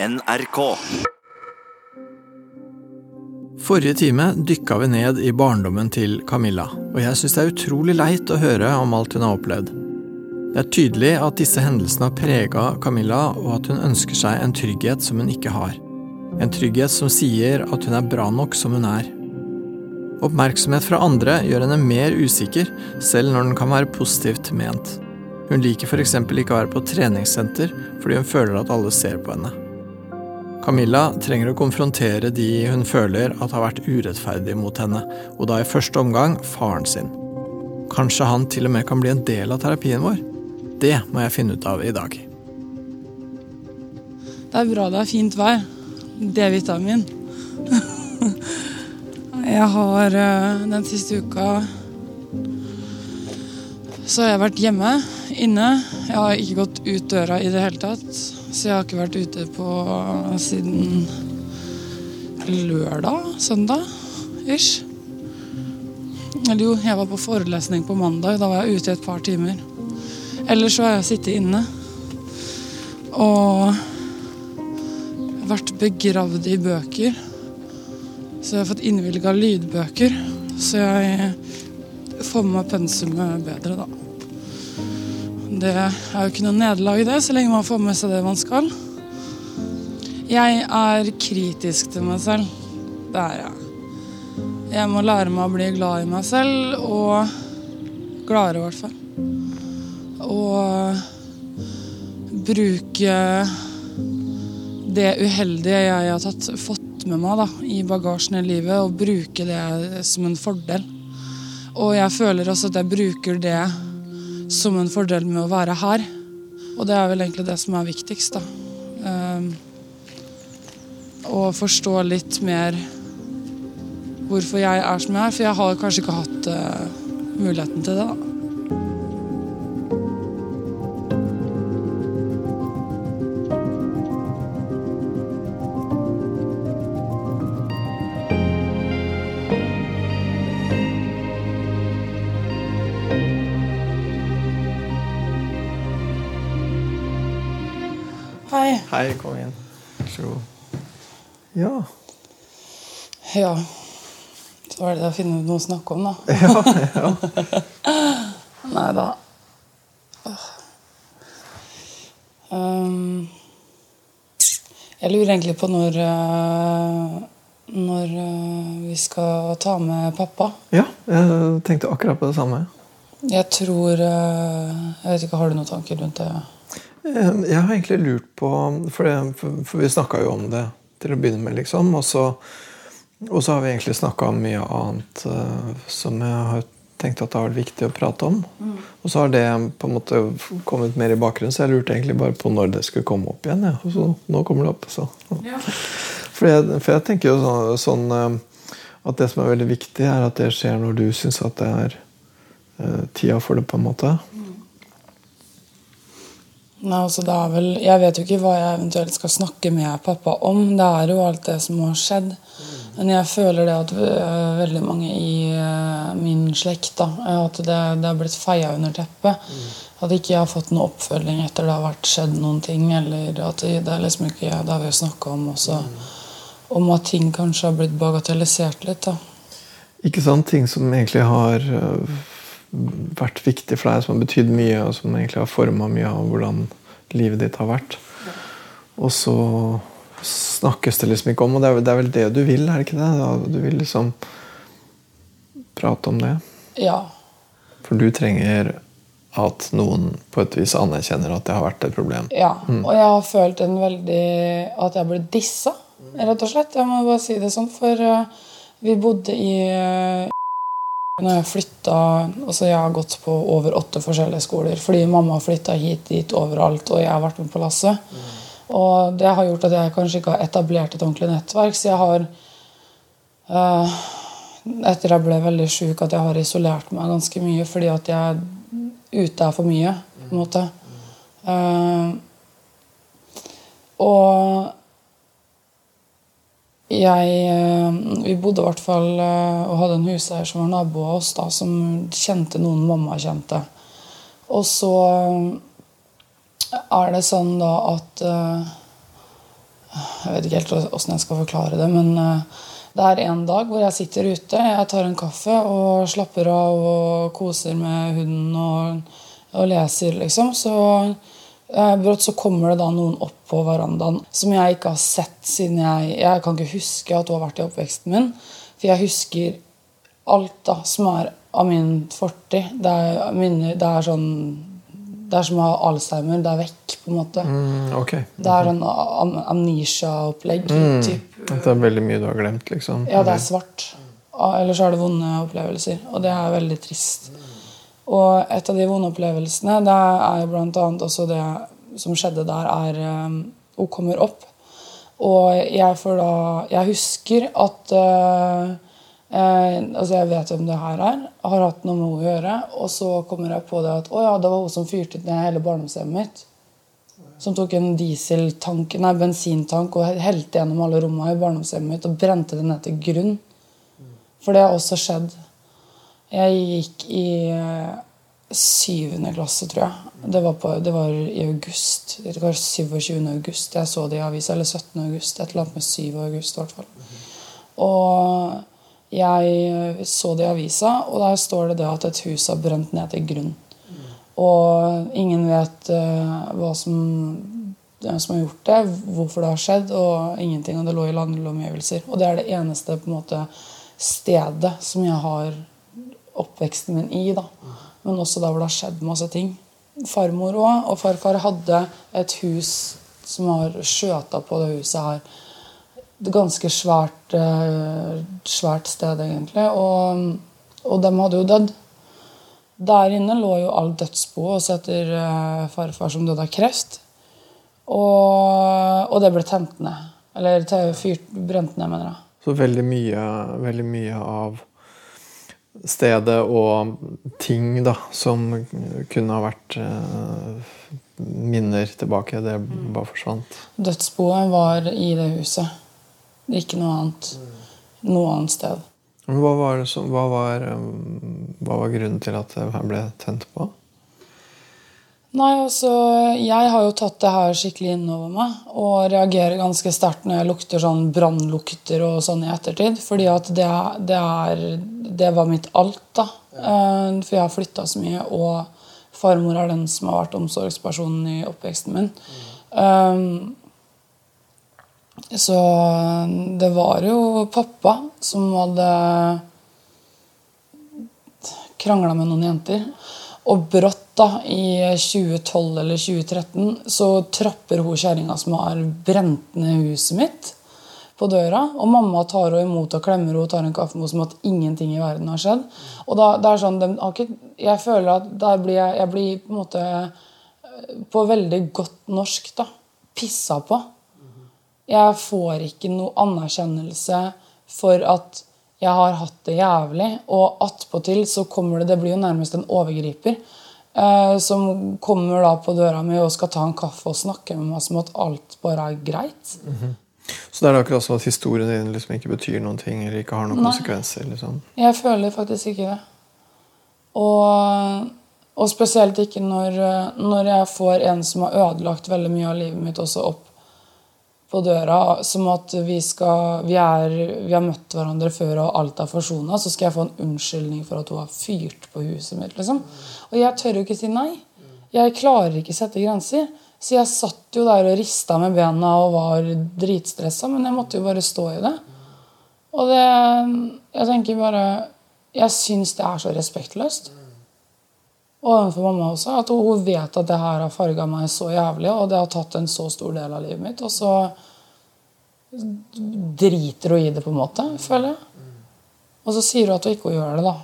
NRK. Forrige time dykka vi ned i barndommen til Camilla, og jeg syns det er utrolig leit å høre om alt hun har opplevd. Det er tydelig at disse hendelsene har prega Camilla, og at hun ønsker seg en trygghet som hun ikke har. En trygghet som sier at hun er bra nok som hun er. Oppmerksomhet fra andre gjør henne mer usikker, selv når den kan være positivt ment. Hun liker f.eks. ikke å være på treningssenter fordi hun føler at alle ser på henne. Camilla trenger å konfrontere de hun føler at har vært urettferdige mot henne, og da i første omgang faren sin. Kanskje han til og med kan bli en del av terapien vår? Det må jeg finne ut av i dag. Det er bra det er fint vær. D-vitamin. Jeg har eh, den siste uka så har jeg vært hjemme, inne. Jeg har ikke gått ut døra i det hele tatt. Så jeg har ikke vært ute på siden lørdag, søndag ish. Eller jo, jeg var på forelesning på mandag. Da var jeg ute i et par timer. Ellers så har jeg sittet inne og vært begravd i bøker. Så jeg har fått innvilga lydbøker. Så jeg får med meg pensumet bedre, da. Det er jo ikke noe nederlag det, så lenge man får med seg det man skal. Jeg er kritisk til meg selv. Det er jeg. Jeg må lære meg å bli glad i meg selv, og gladere i hvert fall. Og bruke det uheldige jeg har tatt, fått med meg da, i bagasjen i livet, og bruke det som en fordel. Og jeg føler også at jeg bruker det som en fordel med å være her. Og det er vel egentlig det som er viktigst, da. Um, å forstå litt mer hvorfor jeg er som jeg er. For jeg har kanskje ikke hatt uh, muligheten til det, da. Hei. Hei, kom inn. Vær så god. Ja. Ja. Så var det det å finne ut noe å snakke om, da. Ja, Nei da. Um, jeg lurer egentlig på når uh, Når uh, vi skal ta med pappa. ja. Jeg tenkte akkurat på det samme. Jeg tror uh, Jeg vet ikke, Har du noen tanker rundt det? Eh, Jeg har egentlig lurt på For, det, for, for vi snakka jo om det til å begynne med, liksom. Og så, og så har vi egentlig snakka om mye annet uh, som jeg har tenkt at det har vært viktig å prate om. Og så har det på en måte kommet mer i bakgrunnen, så jeg lurte egentlig bare på når det skulle komme opp igjen. Ja. Og så nå kommer det opp. Så. For, jeg, for jeg tenker jo sånn, sånn at det som er veldig viktig, er at det skjer når du syns at det er uh, tida for det, på en måte. Nei, altså det er vel, Jeg vet jo ikke hva jeg eventuelt skal snakke med pappa om. Det er jo alt det som har skjedd. Men jeg føler det at øh, veldig mange i øh, min slekt da, øh, At det, det har blitt feia under teppet. At ikke jeg har fått noe oppfølging etter det har vært skjedd noen ting. Eller at det, er liksom ikke jeg, Det har vi jo snakka om også. Om at ting kanskje har blitt bagatellisert litt. da. Ikke sant? Ting som egentlig har vært viktig for deg, som har betydd mye, og som egentlig har forma mye av hvordan livet ditt har vært. Og så snakkes det liksom ikke om, og det er, det er vel det du vil, er det ikke det? Du vil liksom prate om det. Ja. For du trenger at noen på et vis anerkjenner at det har vært et problem. Ja, og jeg har følt en veldig At jeg ble dissa, rett og slett. Jeg må bare si det sånn, for eh, vi bodde i uh, når jeg flytta altså Jeg har gått på over åtte forskjellige skoler fordi mamma flytta hit, dit, overalt, og jeg har vært med på lasset. Og det har gjort at jeg kanskje ikke har etablert et ordentlig nettverk, så jeg har uh, Etter jeg ble veldig sjuk, at jeg har isolert meg ganske mye fordi at jeg ute er for mye, på en måte. Uh, og jeg eh, Vi bodde i hvert fall eh, og hadde en huseier som var nabo av oss, da, som kjente noen mamma kjente. Og så er det sånn da at eh, Jeg vet ikke helt åssen jeg skal forklare det, men eh, det er en dag hvor jeg sitter ute, jeg tar en kaffe og slapper av og koser med hunden og, og leser, liksom. Så eh, brått så kommer det da noen opp på verandaen som jeg ikke har sett siden jeg Jeg kan ikke huske at hun har vært i oppveksten min, for jeg husker alt da som er av min fortid. Det er, minner, det er sånn det er som å ha alzheimer. Det er vekk, på en måte. Mm, ok. Det er sånn am amnesia-opplegg. Mm, det er veldig mye du har glemt, liksom. Ja, det er svart. Ah, Eller så er det vonde opplevelser. Og det er veldig trist. Og et av de vonde opplevelsene, det er jo annet også det som skjedde der, er um, Hun kommer opp, og jeg får da Jeg husker at uh, Eh, altså Jeg vet hvem det her er. Har hatt noe med henne å gjøre. Og så kommer jeg på det at å ja, det var hun som fyrte ned hele barndomshjemmet mitt. Som tok en dieseltank, nei, bensintank og helte gjennom alle rommene i barndomshjemmet mitt og brente det ned til grunn. For det har også skjedd. Jeg gikk i eh, syvende klasse, tror jeg. Det var, på, det var i august. Det var 27. august. Jeg så det i avisa. Eller 17. august. Et eller annet med 7. august, i hvert fall. Og jeg så det i avisa, og der står det det at et hus har brent ned til grunn. Og ingen vet uh, hva som, hvem som har gjort det, hvorfor det har skjedd, og ingenting. Og det lå i landomgivelser. Og det er det eneste på en måte, stedet som jeg har oppveksten min i. da. Men også der hvor det har skjedd masse ting. Farmor også, og farfar hadde et hus som har skjøta på det huset her et ganske svært, eh, svært sted, egentlig. Og, og de hadde jo dødd. Der inne lå jo all dødsboet også etter uh, farfar som døde av kreft. Og, og, det ble tent ned. Eller fyrt, brent ned, mener jeg. Så veldig mye, veldig mye av stedet og ting da, som kunne ha vært uh, minner tilbake, det bare forsvant? Dødsboet var i det huset. Ikke noe annet. Noe annet sted. Hva var, som, hva, var, um, hva var, grunnen til at det ble tent på? Nei, altså, Jeg har jo tatt det her skikkelig innover meg og reagerer ganske sterkt når jeg lukter sånn brannlukter og sånn i ettertid. fordi at det, det, er, det var mitt alt, da. Ja. for jeg har flytta så mye, og farmor er den som har vært omsorgspersonen i oppveksten min. Um, så det var jo pappa som hadde krangla med noen jenter. Og brått, da, i 2012 eller 2013, så trapper hun kjerringa som har brent ned huset mitt, på døra. Og mamma tar henne imot og klemmer henne og tar en kaffe med henne som at ingenting i verden har skjedd. Og da, det er sånn, Jeg føler at der blir jeg, jeg blir på en måte på veldig godt norsk da, pissa på. Jeg får ikke noe anerkjennelse for at jeg har hatt det jævlig. Og attpåtil så kommer det Det blir jo nærmest en overgriper. Eh, som kommer da på døra mi og skal ta en kaffe og snakke med meg som at alt bare er greit. Mm -hmm. Så det er akkurat som at historien din liksom ikke betyr noen ting eller ikke har noen Nei. konsekvenser? liksom? Jeg føler faktisk ikke det. Og, og spesielt ikke når, når jeg får en som har ødelagt veldig mye av livet mitt, også opp på døra som at vi, skal, vi, er, vi har møtt hverandre før og alt er forsona, så skal jeg få en unnskyldning for at hun har fyrt på huset mitt. liksom. Og jeg tør jo ikke si nei. Jeg klarer ikke sette grenser. Så jeg satt jo der og rista med bena og var dritstressa, men jeg måtte jo bare stå i det. Og det Jeg tenker bare Jeg syns det er så respektløst overfor mamma også. At hun vet at det her har farga meg så jævlig, og det har tatt en så stor del av livet mitt. Og så driter hun i det, på en måte, føler jeg. Og så sier hun at hun ikke gjør det, da.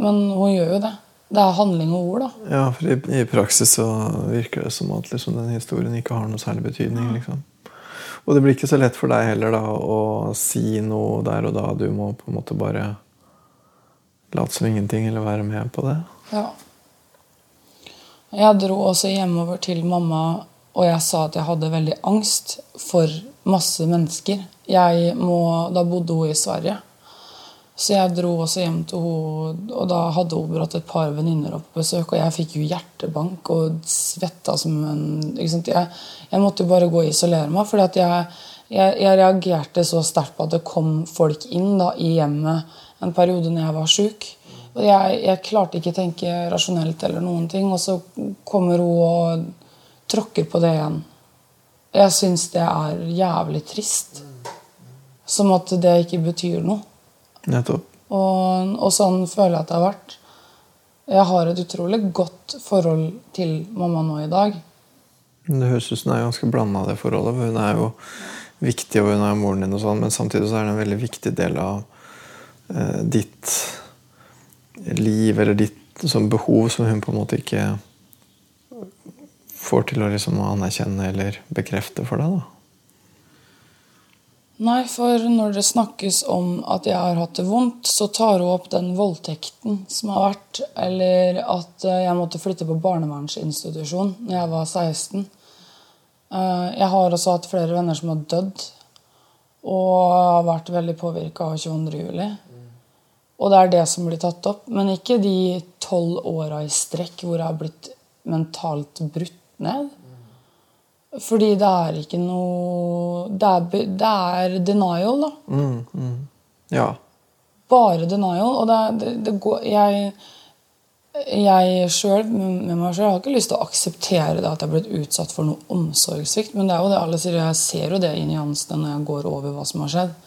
Men hun gjør jo det. Det er handling og ord, da. Ja, for i, i praksis så virker det som at liksom, den historien ikke har noe særlig betydning. liksom. Og det blir ikke så lett for deg heller da å si noe der og da. Du må på en måte bare late som ingenting eller være med på det. Ja. Jeg dro også hjemover til mamma, og jeg sa at jeg hadde veldig angst for masse mennesker. Må, da bodde hun i Sverige. Så jeg dro også hjem til henne, og da hadde hun brått et par venninner på besøk. Og jeg fikk jo hjertebank og svetta som en jeg, jeg, måtte jo bare gå og isolere meg. For jeg, jeg, jeg reagerte så sterkt på at det kom folk inn da, i hjemmet en periode når jeg var sjuk. Jeg, jeg klarte ikke å tenke rasjonelt eller noen ting. Og så kommer hun og tråkker på det igjen. Jeg syns det er jævlig trist. Som at det ikke betyr noe. Nettopp. Og, og sånn føler jeg at det har vært. Jeg har et utrolig godt forhold til mamma nå i dag. Det høres ut som det er ganske blanda, det forholdet. for Hun er jo viktig, og hun er moren din, og sånn, men samtidig så er det en veldig viktig del av eh, ditt liv, eller ditt sånn behov, som hun på en måte ikke får til å liksom anerkjenne eller bekrefte for deg. da. Nei, for når det snakkes om at jeg har hatt det vondt, så tar hun opp den voldtekten som har vært, eller at eh, jeg måtte flytte på barnevernsinstitusjon når jeg var 16. Eh, jeg har også hatt flere venner som har dødd, og har vært veldig påvirka av 22. Og det er det som blir tatt opp, men ikke de tolv åra i strekk hvor jeg har blitt mentalt brutt ned. Fordi det er ikke noe Det er, det er denial, da. Mm, mm. Ja. Bare denial. Og det, det, det går Jeg, jeg sjøl, med meg sjøl, har ikke lyst til å akseptere det at jeg har blitt utsatt for noe omsorgssvikt, men det er jo det alle sier. Jeg ser jo det inn i nyansene når jeg går over hva som har skjedd.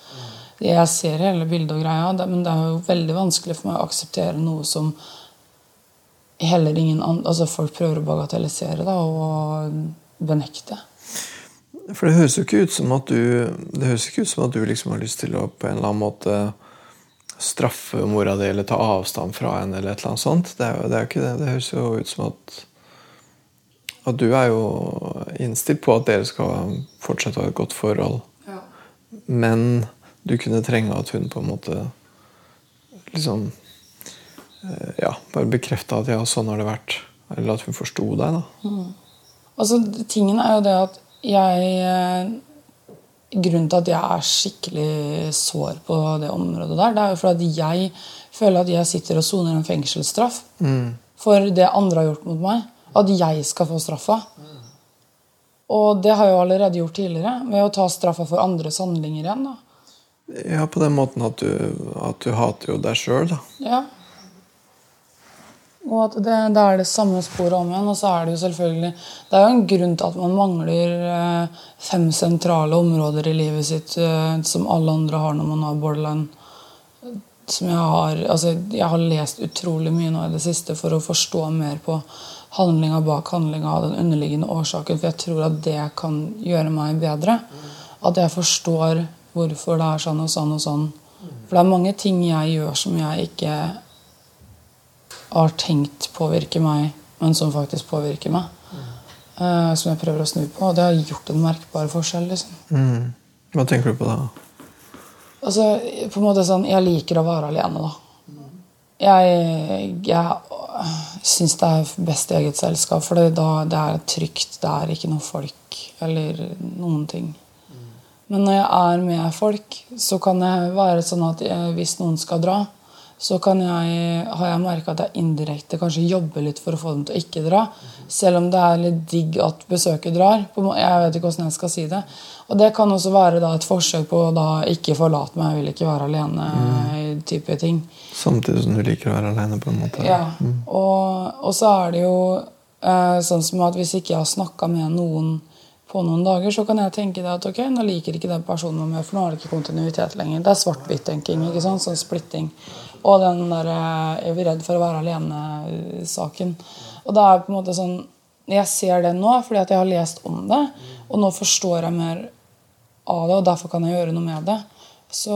Jeg ser hele bildet og greia, men det er jo veldig vanskelig for meg å akseptere noe som heller ingen andre Altså folk prøver å bagatellisere da, og benekte. For det høres jo ikke ut som at du Det høres ikke ut som at du liksom har lyst til å på en eller annen måte straffe mora di eller ta avstand fra henne eller et eller annet sånt. Det er jo, det er ikke det. Det høres jo ut som at at du er jo innstilt på at dere skal fortsette å ha et godt forhold. Ja. Men du kunne trenge at hun på en måte liksom eh, Ja, bare bekrefta at ja, sånn har det vært. Eller at hun forsto deg, da. Altså, tingen er jo det at jeg eh, Grunnen til at jeg er skikkelig sår på det området der, det er jo fordi at jeg føler at jeg sitter og soner en fengselsstraff for det andre har gjort mot meg. At jeg skal få straffa. Og det har jeg jo allerede gjort tidligere, ved å ta straffa for andres handlinger igjen. da. Ja, på den måten at du, at du hater jo deg sjøl, da. Ja. Og at det, det er det samme sporet om igjen. Og så er det jo selvfølgelig Det er jo en grunn til at man mangler eh, fem sentrale områder i livet sitt eh, som alle andre har når man har borderline. Som jeg har Altså, jeg har lest utrolig mye nå i det siste for å forstå mer på handlinga bak handlinga av den underliggende årsaken. For jeg tror at det kan gjøre meg bedre. At jeg forstår hvorfor det er sånn og sånn og sånn. For det er mange ting jeg gjør som jeg ikke har tenkt påvirker meg, men som faktisk påvirker meg. Uh, som jeg prøver å snu på. Og det har gjort en merkbar forskjell. liksom. Mm. Hva tenker du på da? Altså, på en måte sånn, Jeg liker å være alene, da. Jeg, jeg syns det er best i eget selskap, for det, da, det er trygt. Det er ikke noe folk eller noen ting. Men når jeg er med folk, så kan det være sånn at eh, hvis noen skal dra, så kan jeg, har jeg merka at jeg indirekte kanskje jobber litt for å få dem til å ikke dra. Selv om det er litt digg at besøket drar. Jeg vet ikke hvordan jeg skal si det. Og det kan også være et forsøk på å ikke forlate meg, jeg vil ikke være alene. type ting. Samtidig som du liker å være alene, på en måte. Ja, og, og så er det jo eh, sånn som at hvis ikke jeg har snakka med noen på noen dager, så kan jeg tenke deg at ok, nå liker ikke den personen meg mer, for nå har det ikke kontinuitet lenger. Det er svart-hvitt-tenking. ikke sant? Sånn splitting. Og den der er 'jeg er redd for å være alene'-saken. Og det er på en måte sånn Jeg ser det nå fordi at jeg har lest om det, og nå forstår jeg mer av det, og derfor kan jeg gjøre noe med det. Så,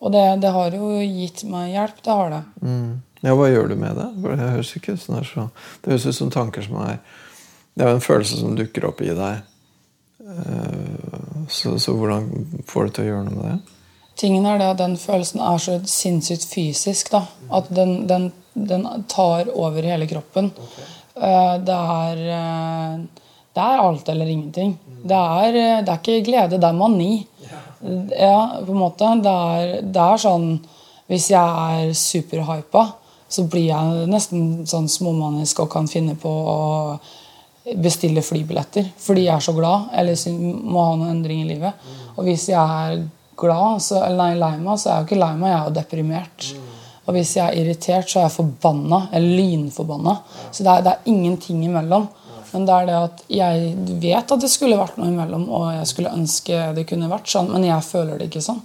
og det, det har jo gitt meg hjelp. Det har det. Mm. Ja, hva gjør du med det? Det høres ikke ut som det er så Det høres ut som tanker som er Det er jo en følelse som dukker opp i deg. Eh, Så, så hvordan får du til å gjøre noe med det? Tingen er det at Den følelsen er så sinnssykt fysisk. da, At den, den, den tar over hele kroppen. Okay. Det er, eh, det er alt eller ingenting. Det er, eh, det er ikke glede, det er mani. Ja, på en måte. Det er, det er sånn Hvis jeg er superhypa, så blir jeg nesten sånn småmanisk og kan finne på å bestille flybilletter fordi jeg er så glad eller må ha noen endring i livet. Og hvis jeg er glad, så, eller nei, lei meg, så er jeg jo ikke lei meg, jeg er jo deprimert. Og hvis jeg er irritert, så er jeg forbanna. Eller lynforbanna. Så det er, det er ingenting imellom. Men det er det at jeg vet at det skulle vært noe imellom, og jeg skulle ønske det kunne vært sånn, men jeg føler det ikke sånn.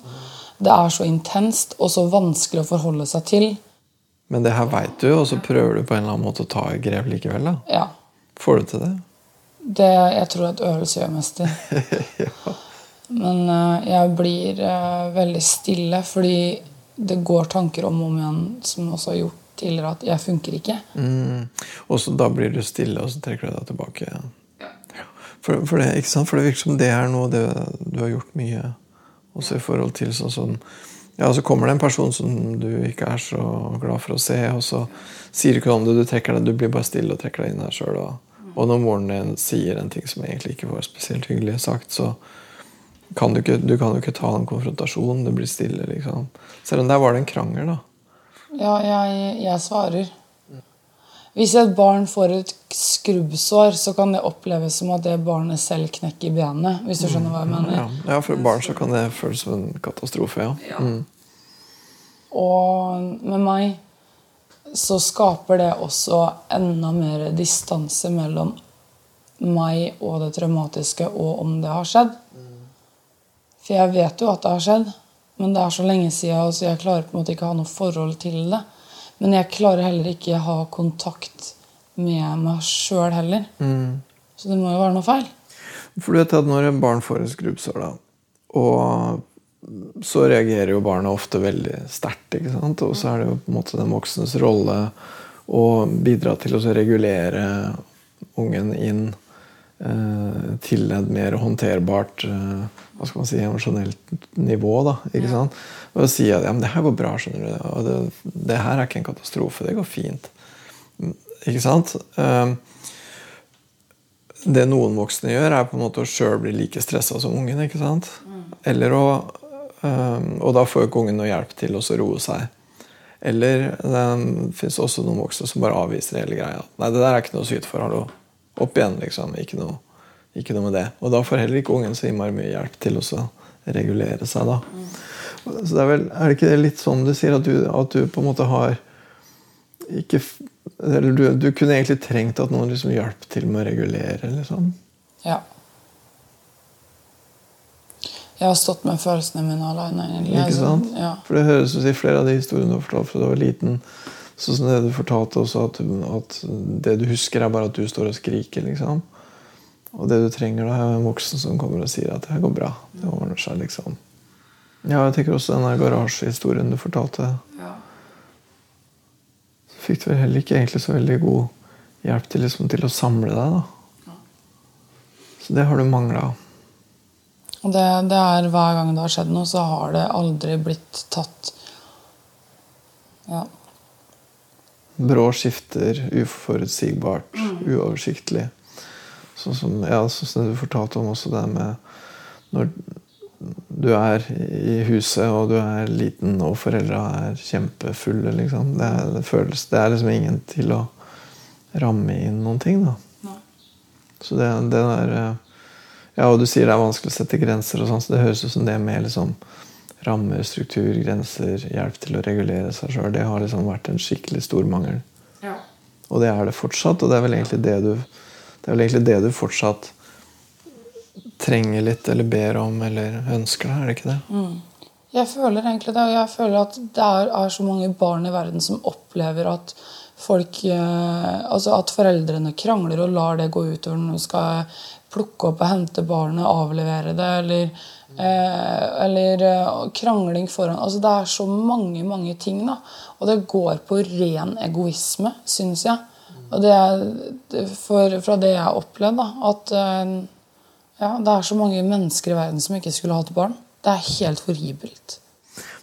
Det er så intenst og så vanskelig å forholde seg til. Men det her veit du, og så prøver du på en eller annen måte å ta grep likevel? da? Ja. Får du til det? det jeg tror at øvelse gjør mester. ja. Men uh, jeg blir uh, veldig stille fordi det går tanker om og om igjen, som også har gjort tidligere, at jeg funker ikke. Mm. Og så da blir du stille, og så trekker du deg tilbake. Ja. For, for, det, for, det, virker som det er noe det, du har gjort mye også i forhold til sånn som ja, Så kommer det en person som du ikke er så glad for å se, og så sier du ikke noe om det, du trekker deg, du blir bare stille og trekker deg inn her sjøl. Og, når moren din sier en ting som egentlig ikke var spesielt hyggelig sagt, så kan du, ikke, du kan jo ikke ta en konfrontasjon. Det blir stille, liksom. Selv om der var det en krangel, da. Ja, jeg, jeg svarer. Hvis et barn får et skrubbsår, så kan det oppleves som at det barnet selv knekker benet. Hvis du skjønner hva jeg mener. Ja, ja for barn så kan det føles som en katastrofe. ja. Mm. Og med meg så skaper det også enda mer distanse mellom meg og det traumatiske, og om det har skjedd. For jeg vet jo at det har skjedd, men det er så lenge siden, så jeg klarer på en måte ikke å ha noe forhold til det. Men jeg klarer heller ikke å ha kontakt med meg sjøl heller. Mm. Så det må jo være noe feil. For du vet at Når en barn får en skrubbsår, og så reagerer jo barna ofte veldig sterkt. ikke sant? Og så er det jo på en måte den voksnes rolle å bidra til å regulere ungen inn eh, til et mer håndterbart eh, hva skal man si, emosjonelt nivå. da, ikke ja. sant? Og si at ja, men det her går bra, skjønner du. og det, det, her er ikke en katastrofe. Det går fint. Ikke sant? Eh, det noen voksne gjør, er på en måte å sjøl bli like stressa som ungen. ikke sant? Mm. Eller å, Og da får ikke ungen noe hjelp til å roe seg. Eller det fins også noen voksne som bare avviser hele greia. Nei, det der er ikke noe sykt for. Hallo. Opp igjen, liksom. Ikke noe, ikke noe med det. Og da får heller ikke ungen så innmari mye hjelp til å regulere seg. da. Så det er, vel, er det ikke litt sånn du sier, at du, at du på en måte har ikke Eller du, du kunne egentlig trengt at noen liksom hjalp til med å regulere, liksom? Ja. Jeg har stått med følelsene mine alene. Egentlig. Ikke sant? Ja. For det høres ut i flere av de historiene du har fortalt fra du var liten. Sånn som det du fortalte også, at, at, det du husker, er bare at du står og skriker. liksom. Og det du trenger, da, er en voksen som kommer og sier at det går bra. Det ordner seg, liksom. Ja, jeg tenker også den garasjehistorien du fortalte. Ja. Så fikk du vel heller ikke egentlig så veldig god hjelp til, liksom, til å samle deg. da. Ja. Så det har du mangla. Og det, det, er hver gang det har skjedd noe, så har det aldri blitt tatt Ja. Brå skifter, uforutsigbart, mm. uoversiktlig. Sånn som, ja, sånn du fortalte om også det med når du er i huset, og du er liten, og foreldra er kjempefulle. Liksom. Det, er, det, føles, det er liksom ingen til å ramme inn noen ting. Da. Nei. Så det, det der eh, Ja, og du sier det er vanskelig å sette grenser, og sånn, så det høres ut som det med liksom, rammer, struktur, grenser, hjelp til å regulere seg sjøl, det har liksom vært en skikkelig stor mangel. Ja. Og det er det fortsatt, og det er vel egentlig det du, det vel egentlig det du fortsatt trenger litt eller ber om eller ønsker deg, Er det ikke det? Mm. Jeg føler egentlig det. Og jeg føler at det er, er, så mange barn i verden som opplever at folk eh, Altså at foreldrene krangler og lar det gå utover når de skal plukke opp og hente barnet, avlevere det, eller, eh, eller eh, krangling foran Altså det er så mange, mange ting, da. Og det går på ren egoisme, syns jeg. Og det er for, fra det jeg har opplevd, da, at eh, ja, Det er så mange mennesker i verden som ikke skulle hatt barn. Det er helt horribelt.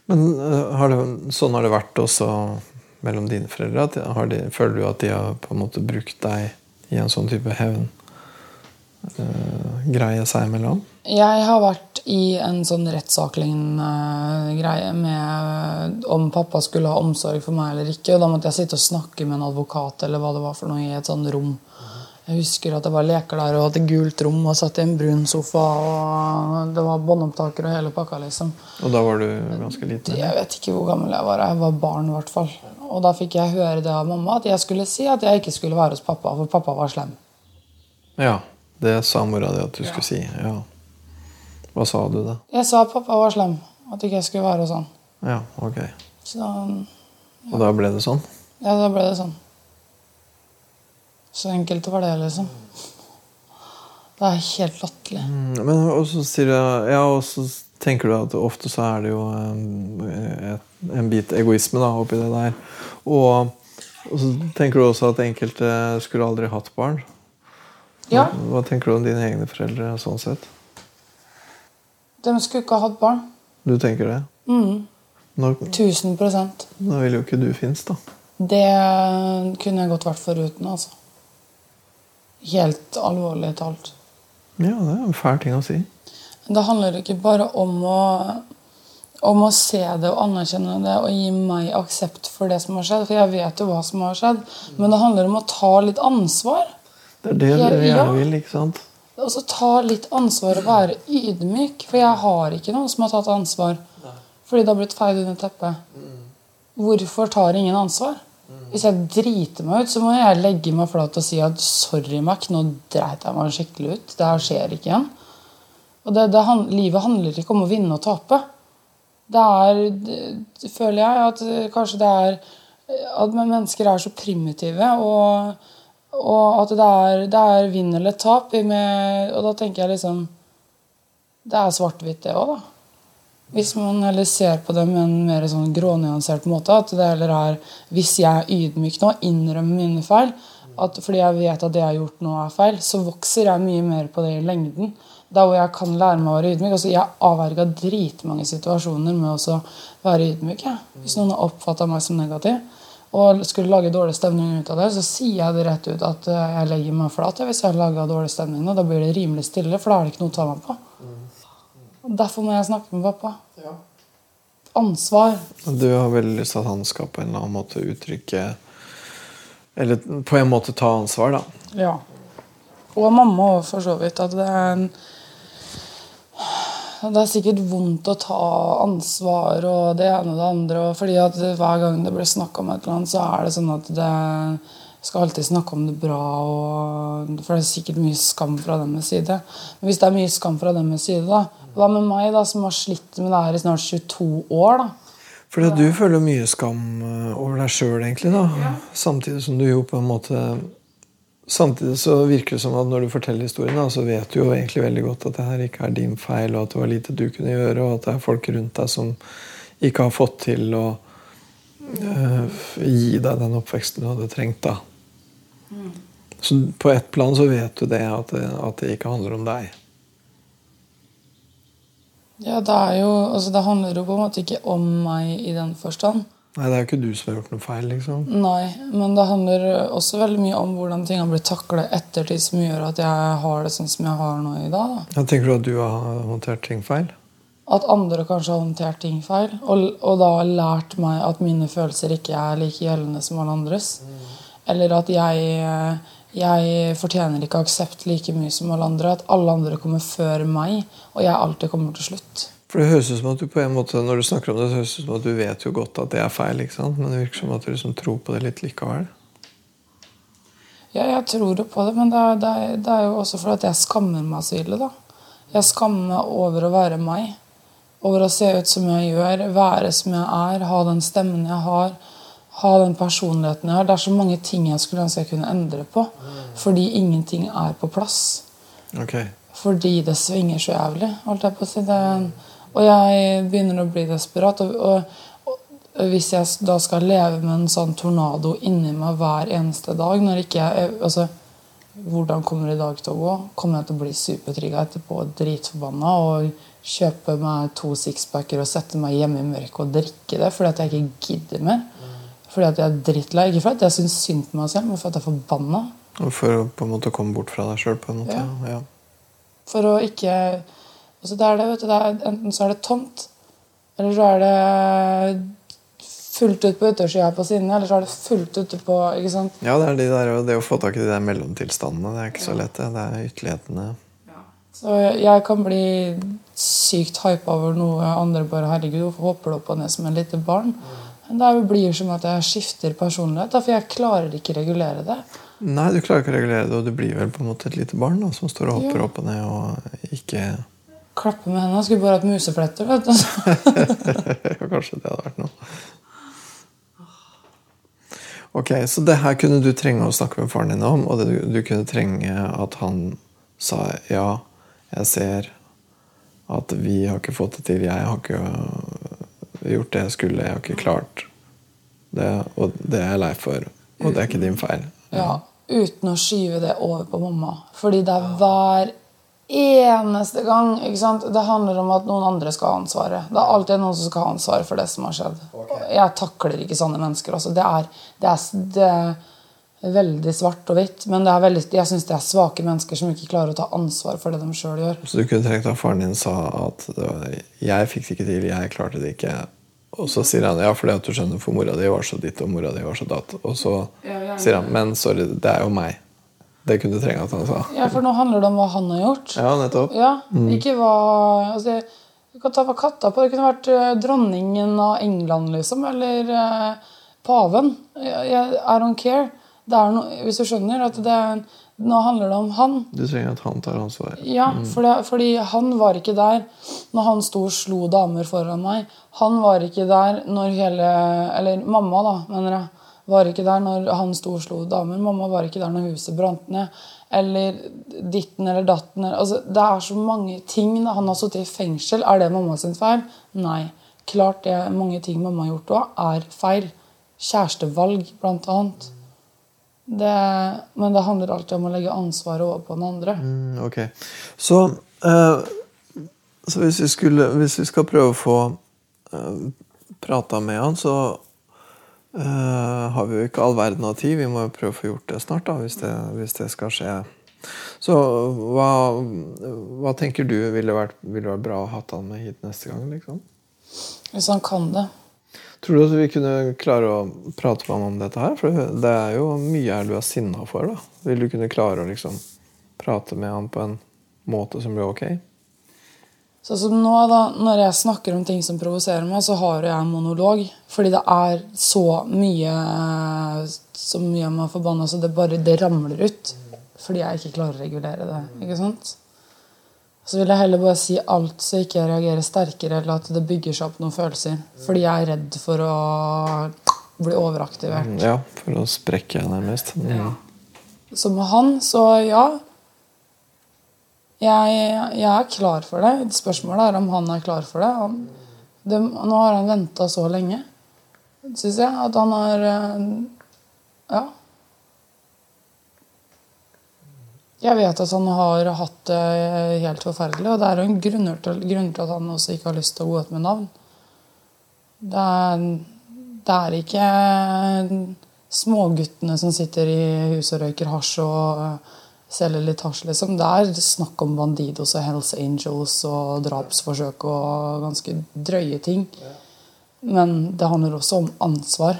Men uh, har det, sånn har det vært også mellom dine foreldre? De, føler du at de har på en måte brukt deg i en sånn type hevn? Greie seg imellom? Jeg har vært i en sånn rettssakslignende uh, greie med om pappa skulle ha omsorg for meg eller ikke. Og da måtte jeg sitte og snakke med en advokat eller hva det var for noe i et sånt rom Jeg husker at det var leker der og hadde gult rom og satt i en brun sofa. og Det var båndopptaker og hele pakka. liksom. Og da var du ganske liten? Jeg vet ikke hvor gammel jeg var. Jeg var barn i hvert fall. Og da fikk jeg høre det av mamma at jeg skulle si at jeg ikke skulle være hos pappa, for pappa var slem. Ja, det sa mora di at du skulle si. Ja. Hva sa du da? Jeg sa at pappa var slem, at ikke jeg skulle være sånn. Ja, ok. Så Og da ble det sånn? ja, da ble det sånn. Så enkelt var det, liksom. Det er helt latterlig. Mm, Men og så sier jeg Ja, og så tenker du at ofte så er det jo en, en bit egoisme da, oppi det der. Og, og så tenker du også at enkelte skulle aldri hatt barn. Ja, Hva tenker du om dine egne foreldre sånn sett? de skulle ikke ha hatt barn. Du tenker det? Mm. Nå, 1000 prosent. nå vil jo ikke du finnes, da. Det kunne jeg godt vært foruten, altså. Helt alvorlig talt. Ja, det er en fæl ting å si. Det handler ikke bare om å, om å se det og anerkjenne det og gi meg aksept for det som har skjedd. For jeg vet jo hva som har skjedd. Men det handler om å ta litt ansvar. Det er det du gjerne vil, ikke sant? Og så ta litt ansvar og være ydmyk. For jeg har ikke noen som har tatt ansvar. Fordi det har blitt feid under teppet. Hvorfor tar ingen ansvar? Hvis jeg driter meg ut, så må jeg legge meg flat og si at sorry, Mac, nå dreit jeg meg skikkelig ut. Det her skjer ikke igjen. Og det, det, han- livet handler ikke om å vinne og tape. Det er det, Føler jeg at kanskje det er At mennesker er så primitive. og og at det er, det er vinn eller tap. Med, og da tenker jeg liksom Det er svart-hvitt, det òg, da. Hvis man heller ser på det med en mer sånn grånyansert måte. At det heller er Hvis jeg er ydmyk nå, innrømmer mine feil, at fordi jeg vet at det jeg har gjort nå, er feil, så vokser jeg mye mer på det i lengden. Der hvor jeg kan lære meg å være ydmyk. Altså, jeg avverga dritmange situasjoner med å være ydmyk. Jeg. Hvis noen har oppfatta meg som negativ og skulle lage dårlig stemning ut av det, så sier jeg det rett ut at eh, jeg legger meg flat hvis jeg har laga dårlig stemning. Og da blir det rimelig stille, for da er det ikke noe å ta meg på. Og Derfor må jeg snakke med pappa. Ansvar. Du har veldig lyst til at han skal på en eller annen måte uttrykke Eller på en måte ta ansvar, da. Ja. Og mamma òg, for så vidt. At det er en det er sikkert vondt å ta ansvar og det ene og det andre. Og fordi at Hver gang det blir snakk om et eller annet, så er det sånn at det skal alltid snakke om det bra. Og, for det er sikkert mye skam fra deres side. Men hvis det er mye skam fra deres side, da, hva med meg, da, som har slitt med det her i snart 22 år? da? Fordi du føler mye skam eh, over deg sjøl, egentlig. da. Samtidig som du jo på en måte Samtidig så virker det som at når du forteller historien, så vet du jo egentlig veldig godt at det her ikke er din feil, og at det var lite du kunne gjøre, og at det er folk rundt deg som ikke har fått til å uh, gi deg den oppveksten du hadde trengt. da. Så på ett plan så vet du det at, det, at det ikke handler om deg. Ja, det, er jo, altså det handler jo på en måte ikke om meg i den forstand. Nei, det er jo ikke du som har gjort noe feil, liksom. Nei, men det handler også veldig mye om hvordan ting har blitt taklet ettertid, som gjør at jeg har det sånn som jeg har nå i dag. Da. Jeg tenker du at du har håndtert ting feil? At andre kanskje har håndtert ting feil, og, og da lært meg at mine følelser ikke er like gjeldende som alle andres. Eller at jeg, jeg fortjener ikke aksept like mye som alle andre. At alle andre kommer før meg, og jeg alltid kommer til slutt. For det høres ut som at du på en måte, Når du snakker om det, så høres det ut som at du vet jo godt at det er feil. ikke sant? Men det virker som at du liksom tror på det litt likevel. Ja, jeg tror jo på det, men det er, det er, det er jo også fordi at jeg skammer meg så ille. da. Jeg skammer meg over å være meg. Over å se ut som jeg gjør, være som jeg er, ha den stemmen jeg har. Ha den personligheten jeg har. Det er så mange ting jeg skulle ønske jeg kunne endre på. Fordi ingenting er på plass. Ok. Fordi det svinger så jævlig. holdt jeg på å si. Det, og jeg begynner å bli desperat. Og, og, og hvis jeg da skal leve med en sånn tornado inni meg hver eneste dag når ikke jeg, altså, Hvordan kommer det i dag til å gå? Kommer jeg til å bli supertrigga etterpå dritforbanna og kjøpe meg to sixpacker og sette meg hjemme i mørket og drikke det fordi at jeg ikke gidder mer? Fordi at jeg er drittlei. Ikke fordi jeg syns synd på meg selv, men fordi jeg er forbanna. For å på en måte komme bort fra deg sjøl, på en måte. Ja. Ja. For å ikke altså så er det, vet du, det er, Enten så er det tomt, eller så er det fullt ut på yttersida på sidene, eller så er det fullt ute på ikke sant? Ja, det er de der, det å få tak i de der mellomtilstandene. Det er ikke så lett, det. Det er ytterlighetene. Så jeg kan bli sykt hypa over noe andre bare Herregud, hvorfor hopper du opp og ned som en lite barn? Men det blir som at jeg skifter personlighet, for jeg klarer ikke regulere det. Nei, du klarer ikke å regulere det, og du blir vel på en måte et lite barn da, som står og hopper Ja. opp og ned og ikke Klappe med hendene. Skulle bare hatt musefletter. vet du. Kanskje det hadde vært noe. Ok, Så det her kunne du trenge å snakke med faren din om, og det, du, du kunne trenge at han sa ja, jeg ser at vi har ikke fått det til, jeg har ikke øh, gjort det jeg skulle, jeg har ikke klart det, og det er jeg lei for, og det er ikke din feil. Ja, Uten å skyve det over på mamma. Fordi det er hver eneste gang ikke sant? Det handler om at noen andre skal ha ansvaret. Det er alltid noen som skal ha ansvaret for det som har skjedd. Jeg takler ikke sånne mennesker. Altså. Det, er, det, er, det er veldig svart og hvitt. Men det er veldig, jeg syns det er svake mennesker som ikke klarer å ta ansvar for det de sjøl gjør. Så du kunne tenkt at faren din sa at det var, 'jeg fikk det ikke til, jeg klarte det ikke'. Og så sier han ja, fordi at du skjønner, for mora di var så ditt, og mora di var så datt. Og så Ja, ja, sier han 'men sorry, det er jo meg'. Det kunne du trenge at han sa. Ja, For nå handler det om hva han har gjort. Ja, nettopp. Ja, ikke hva altså, Du kan ta hva katta på. Det kunne vært eh, dronningen av England, liksom. Eller eh, paven. I don't care. No, hvis du skjønner at det er, nå handler det om han. Du trenger at han tar ansvar. Ja, for det, fordi han var ikke der når han sto og slo damer foran meg. Han var ikke der når hele Eller mamma, da, mener jeg. Var ikke der når han sto og slo damer. Mamma var ikke der når huset brant ned. Eller ditten eller datten. Altså, det er så mange ting. Da. Han har sittet i fengsel. Er det mamma sin feil? Nei. Klart det mange ting mamma har gjort òg, er feil. Kjærestevalg, blant annet. Det, men det handler alltid om å legge ansvaret over på den andre. Mm, ok. Så, eh, så hvis, vi skulle, hvis vi skal prøve å få uh, prata med han, så eh, har vi jo ikke all verden av tid. Vi må jo prøve å få gjort det snart, da, hvis det, hvis det skal skje. Så hva, hva tenker du ville vært, ville vært bra å ha han med hit neste gang? liksom? Hvis han kan det. Tror du at vi kunne klare å prate med han om dette her? For det er jo mye her du er sinna for. da. Vil du kunne klare å liksom prate med han på en måte som blir ok? Så som nå da, Når jeg snakker om ting som provoserer meg, så har jeg en monolog. Fordi det er så mye så mye meg forbanna, så det bare det ramler ut. Fordi jeg ikke klarer å regulere det. ikke sant? Så vil jeg heller bare si alt så ikke jeg reagerer sterkere, eller at det bygger seg opp noen følelser. Fordi jeg er redd for å bli overaktivert. Ja, for å sprekke nærmest. Mm. Så med han, så ja. Jeg, jeg er klar for det. Spørsmålet er om han er klar for det. Han, det nå har han venta så lenge, syns jeg, at han har eh, Ja. Jeg vet at han har hatt det helt forferdelig, og det er jo en grunner til, grunn til at han også ikke har lyst til å gå ut med navn. Det er, det er ikke småguttene som sitter i huset og røyker hasj og hasj, liksom. Det er snakk om Bandidos og Hells Angels og drapsforsøk og ganske drøye ting. Men det handler også om ansvar.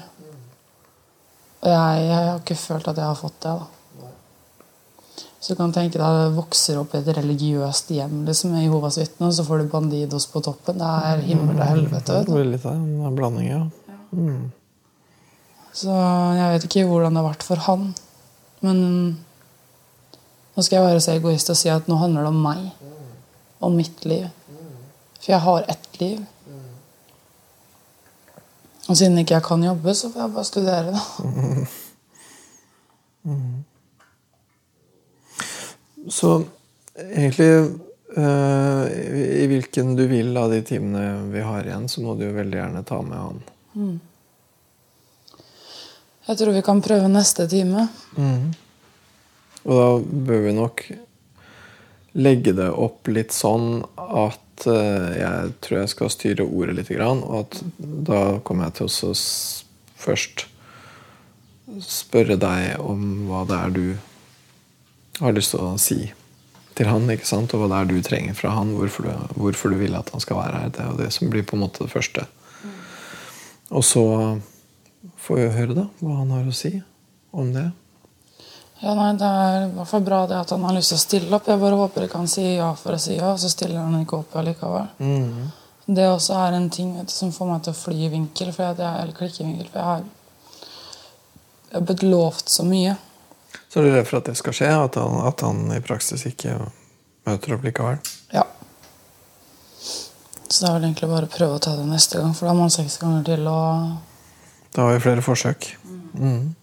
Og jeg, jeg har ikke følt at jeg har fått det. da. Så du kan tenke deg det vokser opp i et religiøst hjem liksom, med Jehovas vitner, og så får du Bandidos på toppen. Det er himmel og helvete. vet Det er blir litt av en blanding, ja. Så jeg vet ikke hvordan det har vært for han. Men nå skal jeg være så egoist og si at nå handler det om meg. Om mitt liv. For jeg har ett liv. Og siden ikke jeg kan jobbe, så får jeg bare studere, da. Så egentlig eh, i, I hvilken du vil av de timene vi har igjen, så må du jo veldig gjerne ta med han. Jeg tror vi kan prøve neste time. Og da bør vi nok legge det opp litt sånn at eh, jeg tror jeg skal styre ordet litt. Grann, og at da kommer jeg til å først spørre deg om hva det er du har lyst til å si til han, ikke sant? og hva det er du trenger fra han, hvorfor du, hvorfor du vil at han skal være her. Det er jo det som blir på en måte det første. Og så får vi høre da hva han har å si om det. Ja, nei, Det er i hvert fall bra det at han har lyst til å stille opp. Jeg bare håper ikke han sier ja for å si ja, og så stiller han ikke opp allikevel. Mm. Det også er en ting vet du, som får meg til å fly i vinkel, jeg, eller klikke i vinkel, for jeg har, jeg har blitt lovt så mye. Så er du redd for at det skal skje? At han, at han i praksis ikke møter opp likevel? Ja. Så det er vel egentlig bare å prøve å ta det neste gang, for da har man seks ganger til å Da har vi flere forsøk. Mm.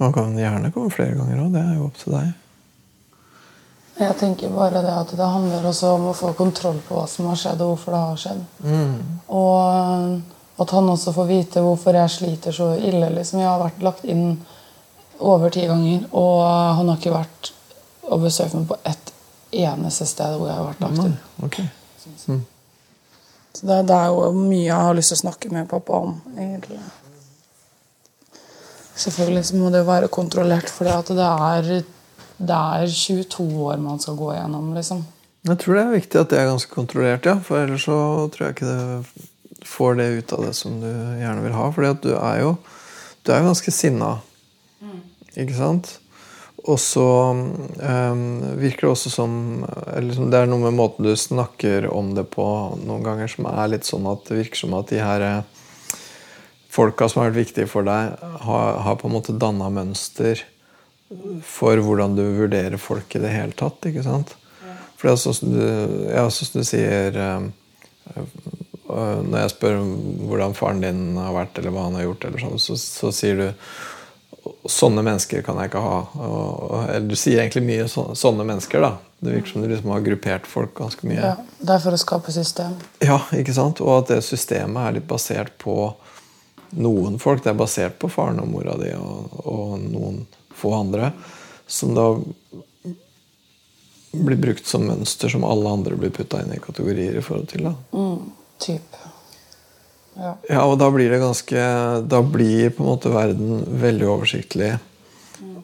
Man kan gjerne komme flere ganger òg. Det er jo opp til deg. Jeg tenker bare det at det handler også om å få kontroll på hva som har skjedd, og hvorfor det har skjedd. Mm. Og at han også får vite hvorfor jeg sliter så ille. Liksom. Jeg har vært lagt inn over ti ganger, og han har ikke vært og besøkt meg på ett eneste sted hvor jeg har vært lagt inn. Okay. Mm. Så det, det er jo mye jeg har lyst til å snakke med pappa om, egentlig. Selvfølgelig så må det være kontrollert, for det er, det er 22 år man skal gå gjennom. liksom. Jeg tror det er viktig at det er ganske kontrollert, ja. For ellers så tror jeg ikke det får det ut av det som du gjerne vil ha. Fordi at du er jo du er ganske sinna. Ikke sant? Og så um, virker det også som liksom, Det er noe med måten du snakker om det på noen ganger, som er litt sånn at det virker som at de her eh, folka som har vært viktige for deg, har, har på en måte danna mønster for hvordan du vurderer folk i det hele tatt. ikke sant? For det er sånn som du, ja, sånn som du sier um, uh, Når jeg spør hvordan faren din har vært, eller hva han har gjort, eller sånn, så, så sier du Sånne mennesker kan jeg ikke ha. Og, eller du sier egentlig mye så, sånne mennesker. da. Det virker som du liksom har gruppert folk ganske mye. Ja, Det er for å skape system. Ja, ikke sant? Og at det systemet er litt basert på noen folk. Det er basert på faren og mora di og, og noen få andre. Som da blir brukt som mønster som alle andre blir putta inn i kategorier i forhold til. da. Mm, typ. Ja. Ja, og da blir det ganske Da blir på en måte verden veldig oversiktlig.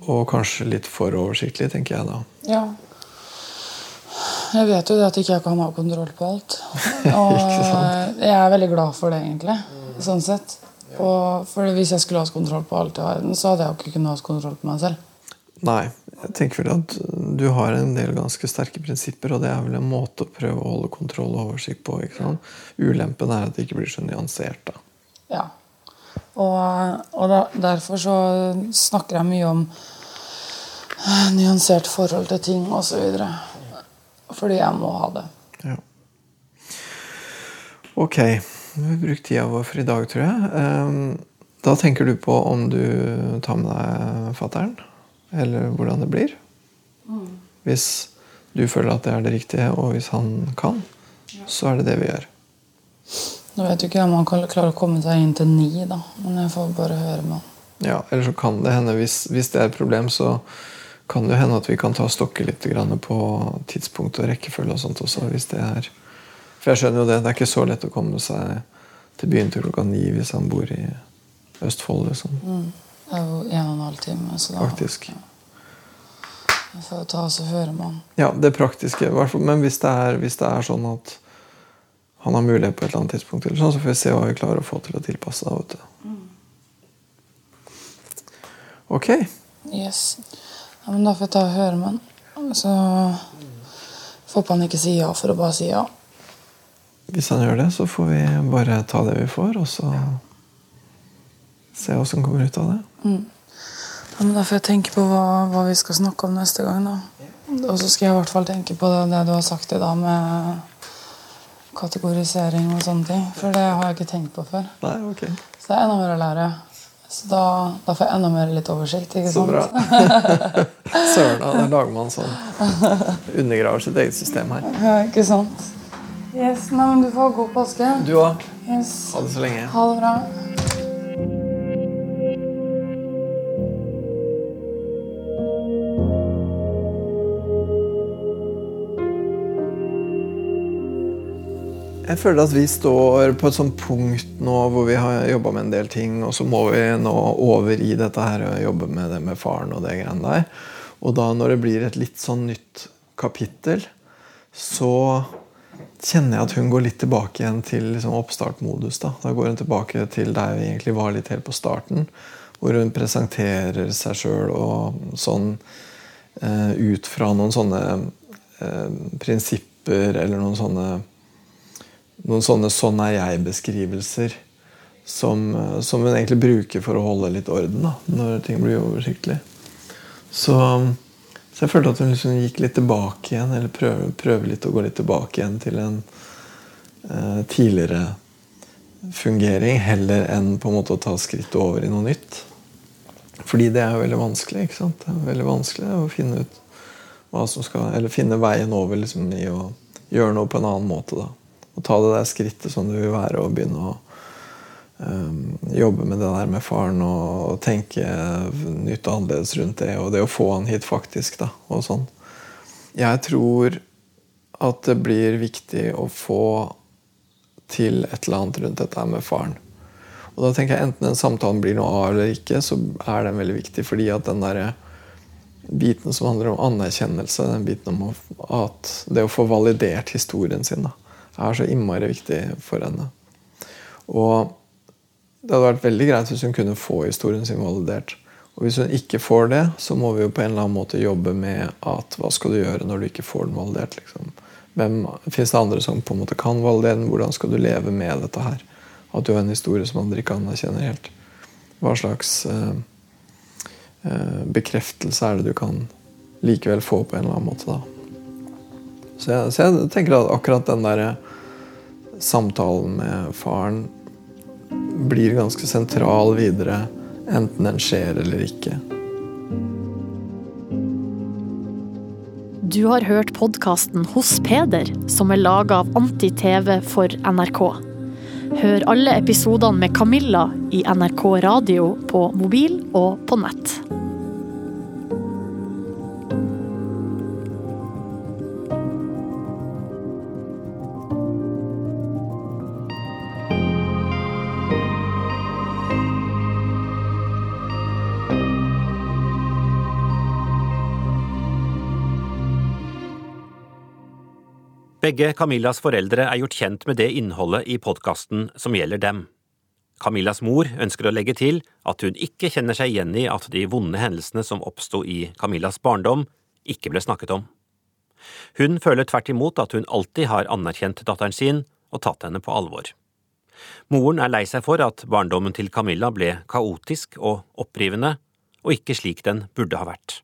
Og kanskje litt for oversiktlig, tenker jeg da. ja. Jeg vet jo det at ikke jeg kan ha kontroll på alt. Og jeg er veldig glad for det, egentlig. Sånn sett. Og for hvis jeg skulle hatt kontroll på alt i verden, så hadde jeg jo ikke kunnet hatt kontroll på meg selv. Nei, jeg tenker vel at du har en del ganske sterke prinsipper, og det er vel en måte å prøve å holde kontroll og oversikt på. ikke sant? Ulempen er at det ikke blir så nyansert. da. Ja. Og, og da, derfor så snakker jeg mye om eh, nyansert forhold til ting osv. Fordi jeg må ha det. Ja. Ok, har vi brukt tida vår for i dag, tror jeg. Ehm, Da tenker du på om du tar med deg fattern, eller hvordan det blir. Hvis du føler at det er det riktige, og hvis han kan, så er det det vi gjør. Nå vet jo ikke om han klarer å komme seg inn til ni, da. Men jeg får bare høre med han. Ja, Eller så kan det hende, hvis, hvis det er et problem, så kan det hende at vi kan ta og stokke litt på tidspunkt og rekkefølge og sånt også. hvis det er... For jeg skjønner jo det. Det er ikke så lett å komme seg til byen til klokka ni hvis han bor i Østfold. liksom. Det er jo en og en halv time. Så da Faktisk. jeg får ta og så høre med han. Ja, det praktiske. Men hvis det, er, hvis det er sånn at han har mulighet på et eller annet tidspunkt, eller sånn, så får vi se hva vi klarer å få til å tilpasse. Vet du. Ok. Yes. Ja, men da får jeg ta og høre med han. Så får han ikke si ja for å bare si ja. Hvis han gjør det, så får vi bare ta det vi får, og så se hva som kommer ut av det. Ja, men da får jeg tenke på hva, hva vi skal snakke om neste gang. da. Og så skal jeg i hvert fall tenke på det, det du har sagt i dag med kategorisering og sånne ting. For det har jeg ikke tenkt på før. Nei, ok. Så det er enda mer å lære. Så da, da får jeg enda mer litt oversikt. ikke Så bra. Søren, da. Lager man sånn Undergraver sitt eget system her. Ja, ikke sant? Yes, nei, men Du får ha god påske. Du òg. Yes. Ha det så lenge. Ha det bra. Jeg føler at vi står på et sånt punkt nå hvor vi har jobba med en del ting, og så må vi nå over i dette her og jobbe med det med faren og det greiene der. Og da når det blir et litt sånn nytt kapittel, så kjenner jeg at hun går litt tilbake igjen til liksom, oppstartmodus. Da. da går hun tilbake til der vi egentlig var litt helt på starten. Hvor hun presenterer seg sjøl og sånn eh, ut fra noen sånne eh, prinsipper eller noen sånne noen sånne 'sånn er jeg'-beskrivelser som, eh, som, hun egentlig bruker for å holde litt orden da, når ting blir oversiktlig. Så, så jeg følte at hun liksom gikk litt tilbake igjen, eller prøver, prøver litt å gå litt tilbake igjen til en eh, tidligere fungering, heller enn på en måte å ta skrittet over i noe nytt. Fordi det er jo veldig vanskelig. ikke sant? Det er veldig vanskelig å finne ut hva som skal, eller finne veien over liksom, i å gjøre noe på en annen måte. da. Og ta det der skrittet som det vil være å begynne å jobbe med det der med faren og, tenke nytt og annerledes rundt det. Og det å få han hit faktisk, da. Og sånn. Jeg tror at det blir viktig å få til et eller annet rundt dette med faren. Og da tenker jeg Enten den samtalen blir noe av eller ikke, så er den veldig viktig. fordi at den der biten som handler om anerkjennelse, den biten om at det å få validert historien sin, da, er så innmari viktig for henne. Og det hadde vært veldig greit hvis hun kunne få historien sin validert. Og hvis hun ikke får det, så må vi jo på en eller annen måte jobbe med at hva skal du gjøre når du ikke får den validert? liksom. Fins det andre som på en måte kan validere den? Hvordan skal du leve med dette her? At du har en historie som andre ikke anerkjenner helt. Hva slags eh, eh, bekreftelse er det du kan likevel få på en eller annen måte da? Så jeg, så jeg tenker at akkurat den der samtalen med faren blir ganske sentral videre, enten den skjer eller ikke. Du har hørt podkasten Hos Peder, som er laga av Anti-TV for NRK. Hør alle episodene med Camilla i NRK radio på mobil og på nett. Begge Camillas foreldre er gjort kjent med det innholdet i podkasten som gjelder dem. Camillas mor ønsker å legge til at hun ikke kjenner seg igjen i at de vonde hendelsene som oppsto i Camillas barndom, ikke ble snakket om. Hun føler tvert imot at hun alltid har anerkjent datteren sin og tatt henne på alvor. Moren er lei seg for at barndommen til Camilla ble kaotisk og opprivende, og ikke slik den burde ha vært.